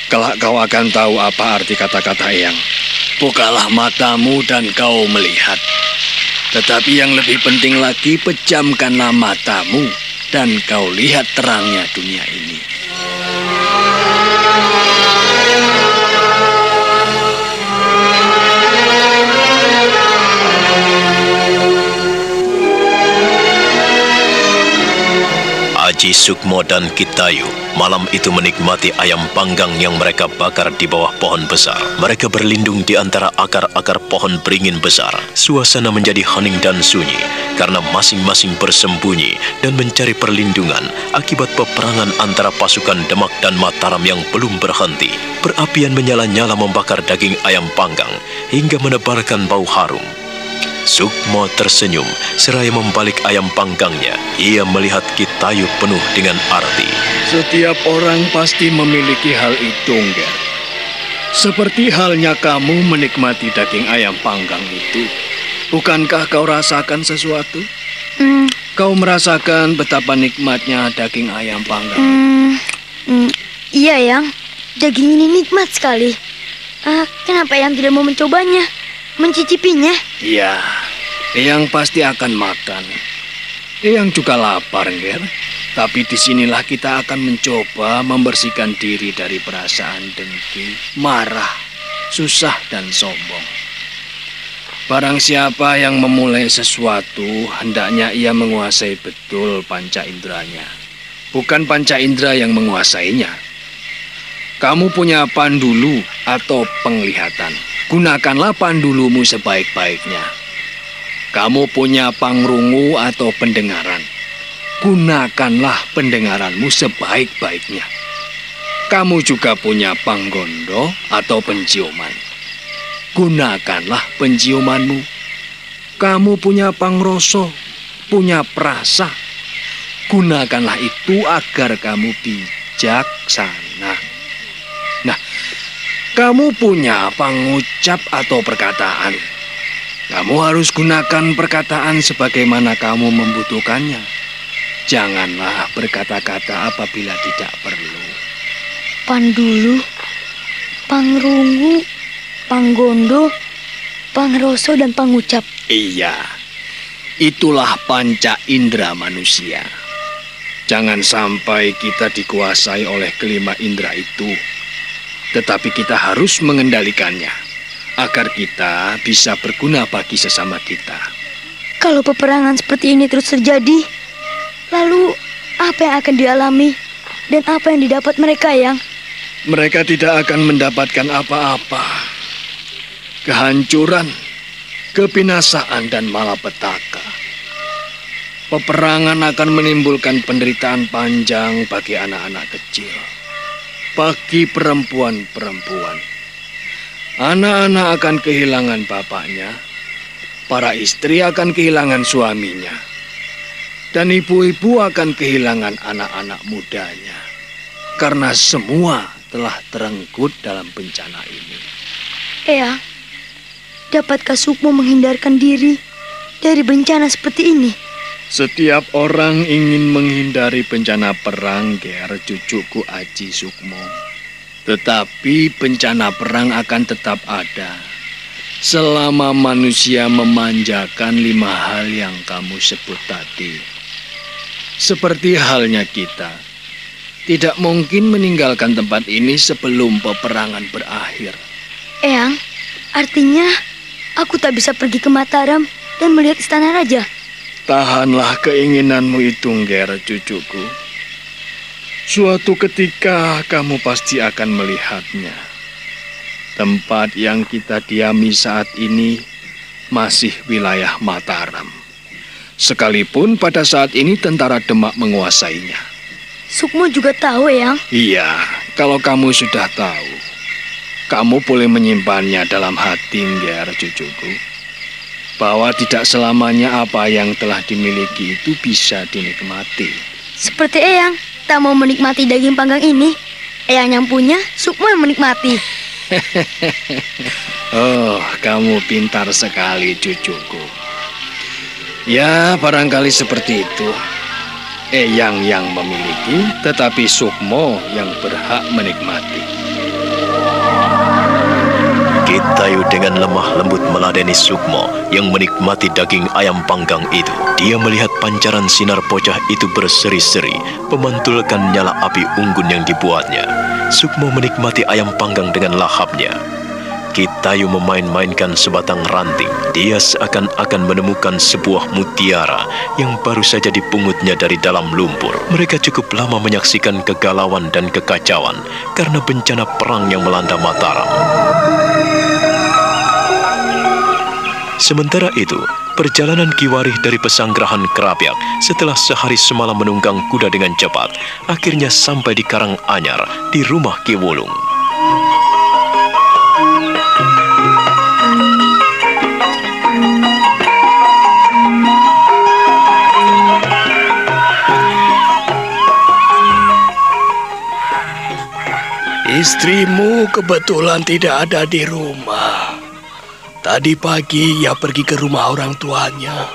Kelak kau akan tahu apa arti kata-kata Eyang. Bukalah matamu dan kau melihat. Tetapi yang lebih penting lagi, pejamkanlah matamu dan kau lihat terangnya dunia ini. Aji Sukmo dan Kitayu malam itu menikmati ayam panggang yang mereka bakar di bawah pohon besar. Mereka berlindung di antara akar-akar pohon beringin besar. Suasana menjadi hening dan sunyi karena masing-masing bersembunyi dan mencari perlindungan akibat peperangan antara pasukan Demak dan Mataram yang belum berhenti. Perapian menyala-nyala membakar daging ayam panggang hingga menebarkan bau harum. Sukmo tersenyum seraya membalik ayam panggangnya. Ia melihat Kitayu penuh dengan arti. Setiap orang pasti memiliki hal itu, Nger. Seperti halnya kamu menikmati daging ayam panggang itu. Bukankah kau rasakan sesuatu? hmm, Kau merasakan betapa nikmatnya daging ayam panggang. hmm, hmm, iya yang, daging ini nikmat sekali. Ah, kenapa yang tidak mau mencobanya, mencicipinya? Iya, Eyang pasti akan makan. Eyang juga lapar, Nger. Tapi di sinilah kita akan mencoba membersihkan diri dari perasaan dengki, marah, susah, dan sombong. Barang siapa yang memulai sesuatu, hendaknya ia menguasai betul panca inderanya. Bukan panca indera yang menguasainya. Kamu punya pandulu atau penglihatan. Gunakanlah pandulumu sebaik-baiknya. Kamu punya pangrungu atau pendengaran. Gunakanlah pendengaranmu sebaik-baiknya. Kamu juga punya panggondo atau penciuman. Gunakanlah penciumanmu. Kamu punya pangroso, punya perasa. Gunakanlah itu agar kamu bijaksana. Nah, kamu punya pengucap atau perkataan. Kamu harus gunakan perkataan sebagaimana kamu membutuhkannya. Janganlah berkata-kata apabila tidak perlu. Pandulu, pangrungu, panggondo, pangroso, dan pangucap. Iya, itulah panca indera manusia. Jangan sampai kita dikuasai oleh kelima indera itu, tetapi kita harus mengendalikannya agar kita bisa berguna bagi sesama kita. Kalau peperangan seperti ini terus terjadi, lalu apa yang akan dialami dan apa yang didapat mereka yang? Mereka tidak akan mendapatkan apa-apa. Kehancuran, kebinasaan, dan malapetaka. Peperangan akan menimbulkan penderitaan panjang bagi anak-anak kecil. Bagi perempuan-perempuan. Anak-anak akan kehilangan bapaknya. Para istri akan kehilangan suaminya. Dan ibu-ibu akan kehilangan anak-anak mudanya. Karena semua telah terenggut dalam bencana ini. Eyang, dapatkah Sukmo menghindarkan diri dari bencana seperti ini? Setiap orang ingin menghindari bencana perang, Ger, cucuku Aji Sukmo. Tetapi bencana perang akan tetap ada. Selama manusia memanjakan lima hal yang kamu sebut tadi. Seperti halnya kita. Tidak mungkin meninggalkan tempat ini sebelum peperangan berakhir. Eyang, artinya aku tak bisa pergi ke Mataram dan melihat istana raja. Tahanlah keinginanmu itu, Ger, cucuku. Suatu ketika kamu pasti akan melihatnya. Tempat yang kita diami saat ini masih wilayah Mataram. Sekalipun pada saat ini tentara Demak menguasainya. Sukmo juga tahu, Eyang. Iya, kalau kamu sudah tahu, kamu boleh menyimpannya dalam hati, Ngger, cucuku. Bahwa tidak selamanya apa yang telah dimiliki itu bisa dinikmati. Seperti Eyang, tak mau menikmati daging panggang ini. Eyang yang punya, Sukmo yang menikmati. Oh, kamu pintar sekali, cucuku. Ya, barangkali seperti itu. Eyang yang memiliki, tetapi Sukmo yang berhak menikmati. Kitayu dengan lemah lembut meladeni Sukmo yang menikmati daging ayam panggang itu. Dia melihat pancaran sinar pocah itu berseri-seri, memantulkan nyala api unggun yang dibuatnya. Sukmo menikmati ayam panggang dengan lahapnya. Kitayu memain-mainkan sebatang ranting. Dia seakan-akan menemukan sebuah mutiara yang baru saja dipungutnya dari dalam lumpur. Mereka cukup lama menyaksikan kegalauan dan kekacauan karena bencana perang yang melanda Mataram. Sementara itu, perjalanan Kiwarih dari pesanggrahan Kerapiak setelah sehari semalam menunggang kuda dengan cepat, akhirnya sampai di Karang Anyar di rumah Ki Wulung. Istrimu kebetulan tidak ada di rumah. Tadi pagi ia pergi ke rumah orang tuanya.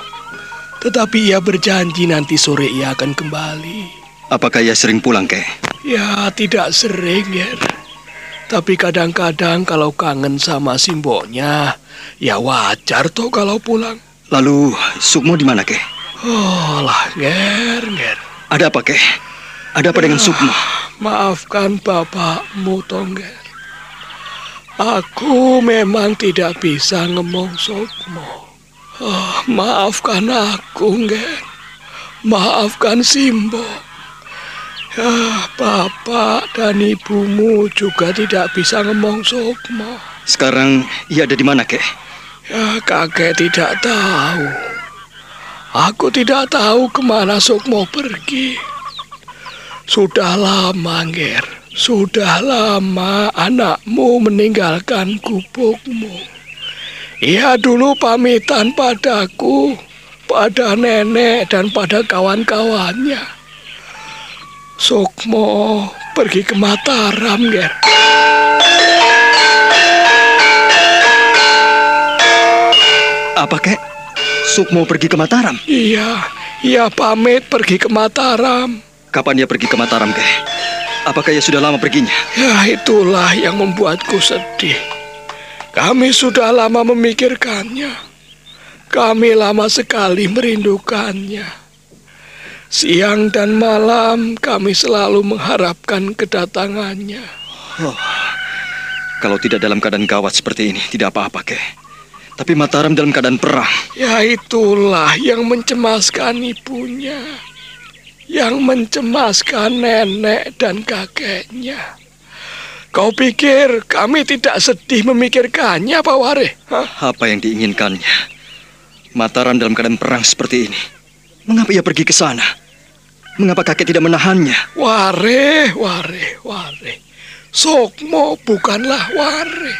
Tetapi ia berjanji nanti sore ia akan kembali. Apakah ia sering pulang, Kek? Ya, tidak sering, Ger. Tapi kadang-kadang kalau kangen sama simboknya, ya wajar toh kalau pulang. Lalu Sukmo di mana, Kek? Oh lah, Ger, Ger. Ada apa, Kek? Ada apa dengan Sukmo? Maafkan bapakmu, Tongger. Aku memang tidak bisa ngomong Sukmo. Oh, maafkan aku, Ger. Maafkan Simbo. Ya, bapak dan ibumu juga tidak bisa ngomong Sukmo. Sekarang ia ada di mana, Kek? Ya, kakek tidak tahu. Aku tidak tahu ke mana Sukmo pergi. Sudah lama, Ger. Sudah lama anakmu meninggalkan gubukmu. Ia dulu pamitan padaku, pada nenek dan pada kawan-kawannya. Sukmo pergi ke Mataram, Ger. Apa, Kek? Sukmo pergi ke Mataram? Iya, ia pamit pergi ke Mataram. Kapan ia pergi ke Mataram, Kek? Apakah ia sudah lama perginya? Ya, itulah yang membuatku sedih. Kami sudah lama memikirkannya. Kami lama sekali merindukannya. Siang dan malam kami selalu mengharapkan kedatangannya. Kalau tidak dalam keadaan gawat seperti ini, tidak apa-apa, Kek. Tapi Mataram dalam keadaan perang. Ya itulah yang mencemaskan ibunya. Yang mencemaskan nenek dan kakeknya. Kau pikir kami tidak sedih memikirkannya, Pak Ware? Hah? Apa yang diinginkannya? Mataram dalam keadaan perang seperti ini. Mengapa ia pergi ke sana? Mengapa kakek tidak menahannya? Ware, ware, ware. Sokmo bukanlah ware.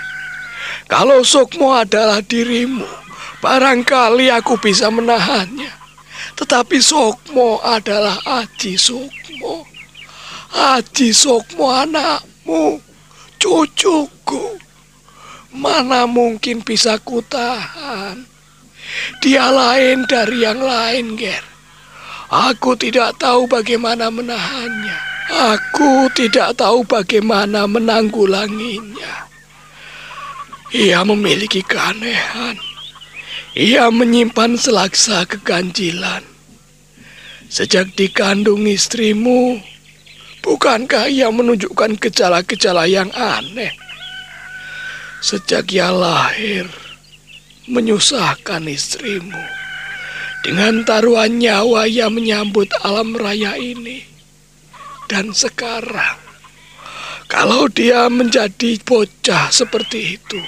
Kalau Sokmo adalah dirimu, barangkali aku bisa menahannya. Tetapi Sokmo adalah Aji Sokmo. Aji Sokmo anakmu, cucuku. Mana mungkin bisa kutahan? Dia lain dari yang lain, Ger. Aku tidak tahu bagaimana menahannya. Aku tidak tahu bagaimana menanggulanginya. Ia memiliki keanehan. Ia menyimpan selaksa keganjilan. Sejak dikandung istrimu, bukankah ia menunjukkan gejala-gejala yang aneh? Sejak ia lahir, menyusahkan istrimu. Dengan taruhan nyawa ia menyambut alam raya ini. dan sekarang. Kalau dia menjadi bocah seperti itu,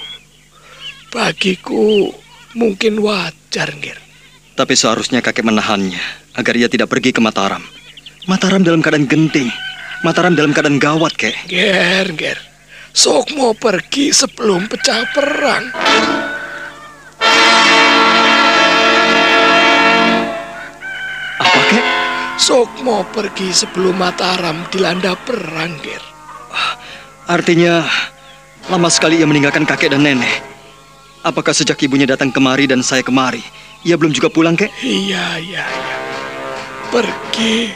bagiku mungkin wajar, Ngir. Tapi seharusnya kakek menahannya agar ia tidak pergi ke Mataram. Mataram dalam keadaan genting. Mataram dalam keadaan gawat, kek. Ger, ger. Sok mau pergi sebelum pecah perang. Apa, kek? Sok mau pergi sebelum Mataram dilanda perang, Ger. Artinya, lama sekali ia meninggalkan kakek dan nenek. Apakah sejak ibunya datang kemari dan saya kemari, ia belum juga pulang, kek? Iya, iya, iya. Pergi,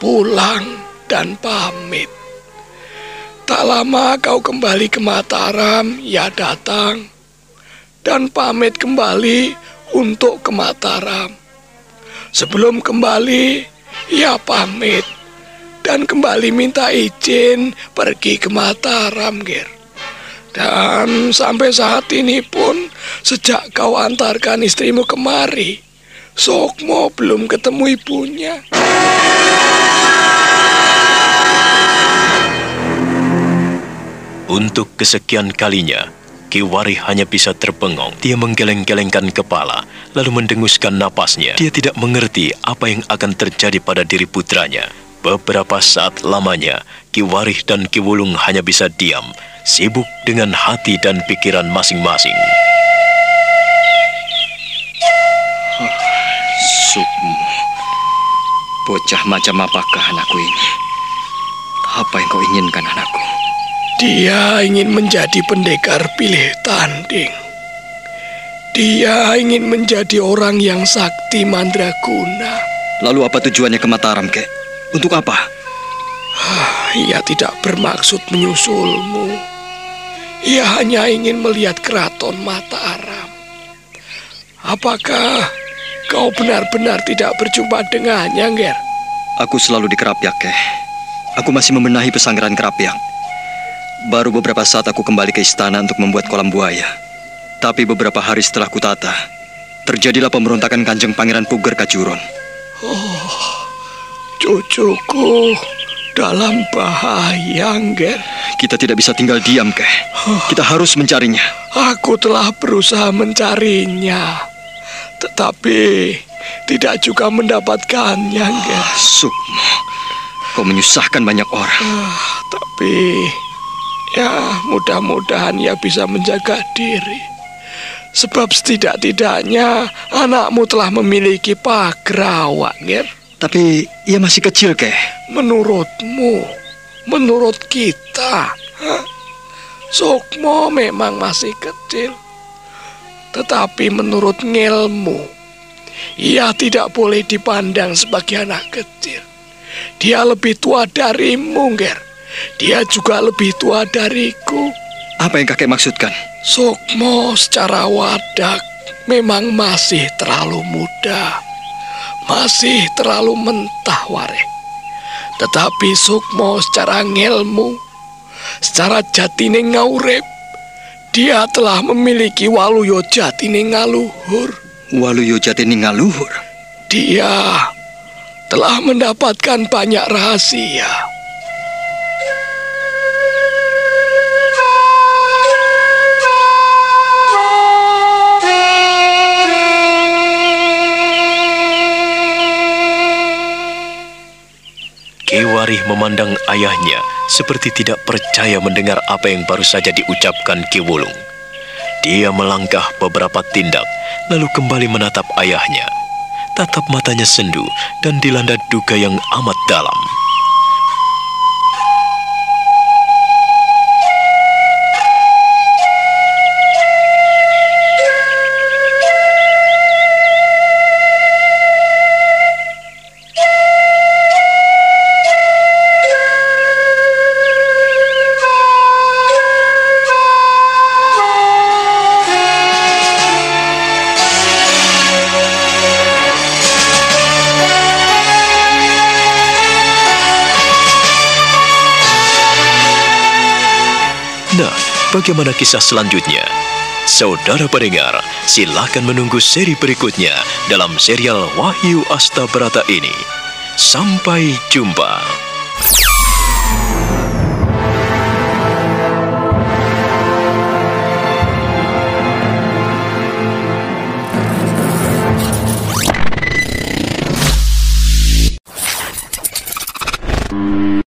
pulang, dan pamit. Tak lama kau kembali ke Mataram, ia datang. Dan pamit kembali untuk ke Mataram. Sebelum kembali, ia pamit. Dan kembali minta izin pergi ke Mataram, Ger. Dan sampai saat ini pun, sejak kau antarkan istrimu kemari, Sokmo belum ketemu ibunya. Untuk kesekian kalinya, Kiwari hanya bisa terpengong. Dia menggeleng-gelengkan kepala, lalu mendenguskan napasnya. Dia tidak mengerti apa yang akan terjadi pada diri putranya. Beberapa saat lamanya, Kiwarih dan Kiwulung hanya bisa diam, sibuk dengan hati dan pikiran masing-masing. Sukmo. Bocah macam apakah anakku ini? Apa yang kau inginkan anakku? Dia ingin menjadi pendekar pilih tanding. Dia ingin menjadi orang yang sakti mandraguna. Lalu apa tujuannya ke Mataram, kek? Untuk apa? Ia tidak bermaksud menyusulmu. Ia hanya ingin melihat keraton Mataram. Apakah kau benar-benar tidak berjumpa dengannya, Nger? Aku selalu di Kerapyak, kek. Aku masih membenahi pesanggeran Kerapyak. Baru beberapa saat aku kembali ke istana untuk membuat kolam buaya. Tapi beberapa hari setelah kutata, terjadilah pemberontakan Kanjeng Pangeran Puger Kajuron. Cucuku dalam bahaya, Nger. Kita tidak bisa tinggal diam, kek. Kita harus mencarinya. Aku telah berusaha mencarinya, tetapi tidak juga mendapatkannya, Nger. Sukmo, kau menyusahkan banyak orang. Tapi ya mudah-mudahan ia bisa menjaga diri. Sebab setidak-tidaknya anakmu telah memiliki pagrawak, Nger. Tapi ia masih kecil, kek. Menurutmu, menurut kita, hah? Sukmo memang masih kecil. Tetapi menurut ngelmu, ia tidak boleh dipandang sebagai anak kecil. Dia lebih tua darimu, Nger. Dia juga lebih tua dariku. Apa yang kakek maksudkan? Sukmo secara wadak memang masih terlalu muda. Masih terlalu mentah ware. Tetapi Sukmo secara ngelmu, secara jatine ngaurep, dia telah memiliki waluyo jatine ngaluhur. Waluyo Jatini Ngaluhur. Dia telah mendapatkan banyak rahasia. Kiwarih memandang ayahnya seperti tidak percaya mendengar apa yang baru saja diucapkan Kiwulung. Dia melangkah beberapa tindak, lalu kembali menatap ayahnya. Tatap matanya sendu dan dilanda duka yang amat dalam. Bagaimana kisah selanjutnya? Saudara pendengar, silakan menunggu seri berikutnya dalam serial Wahyu Asta Berata ini. Sampai jumpa.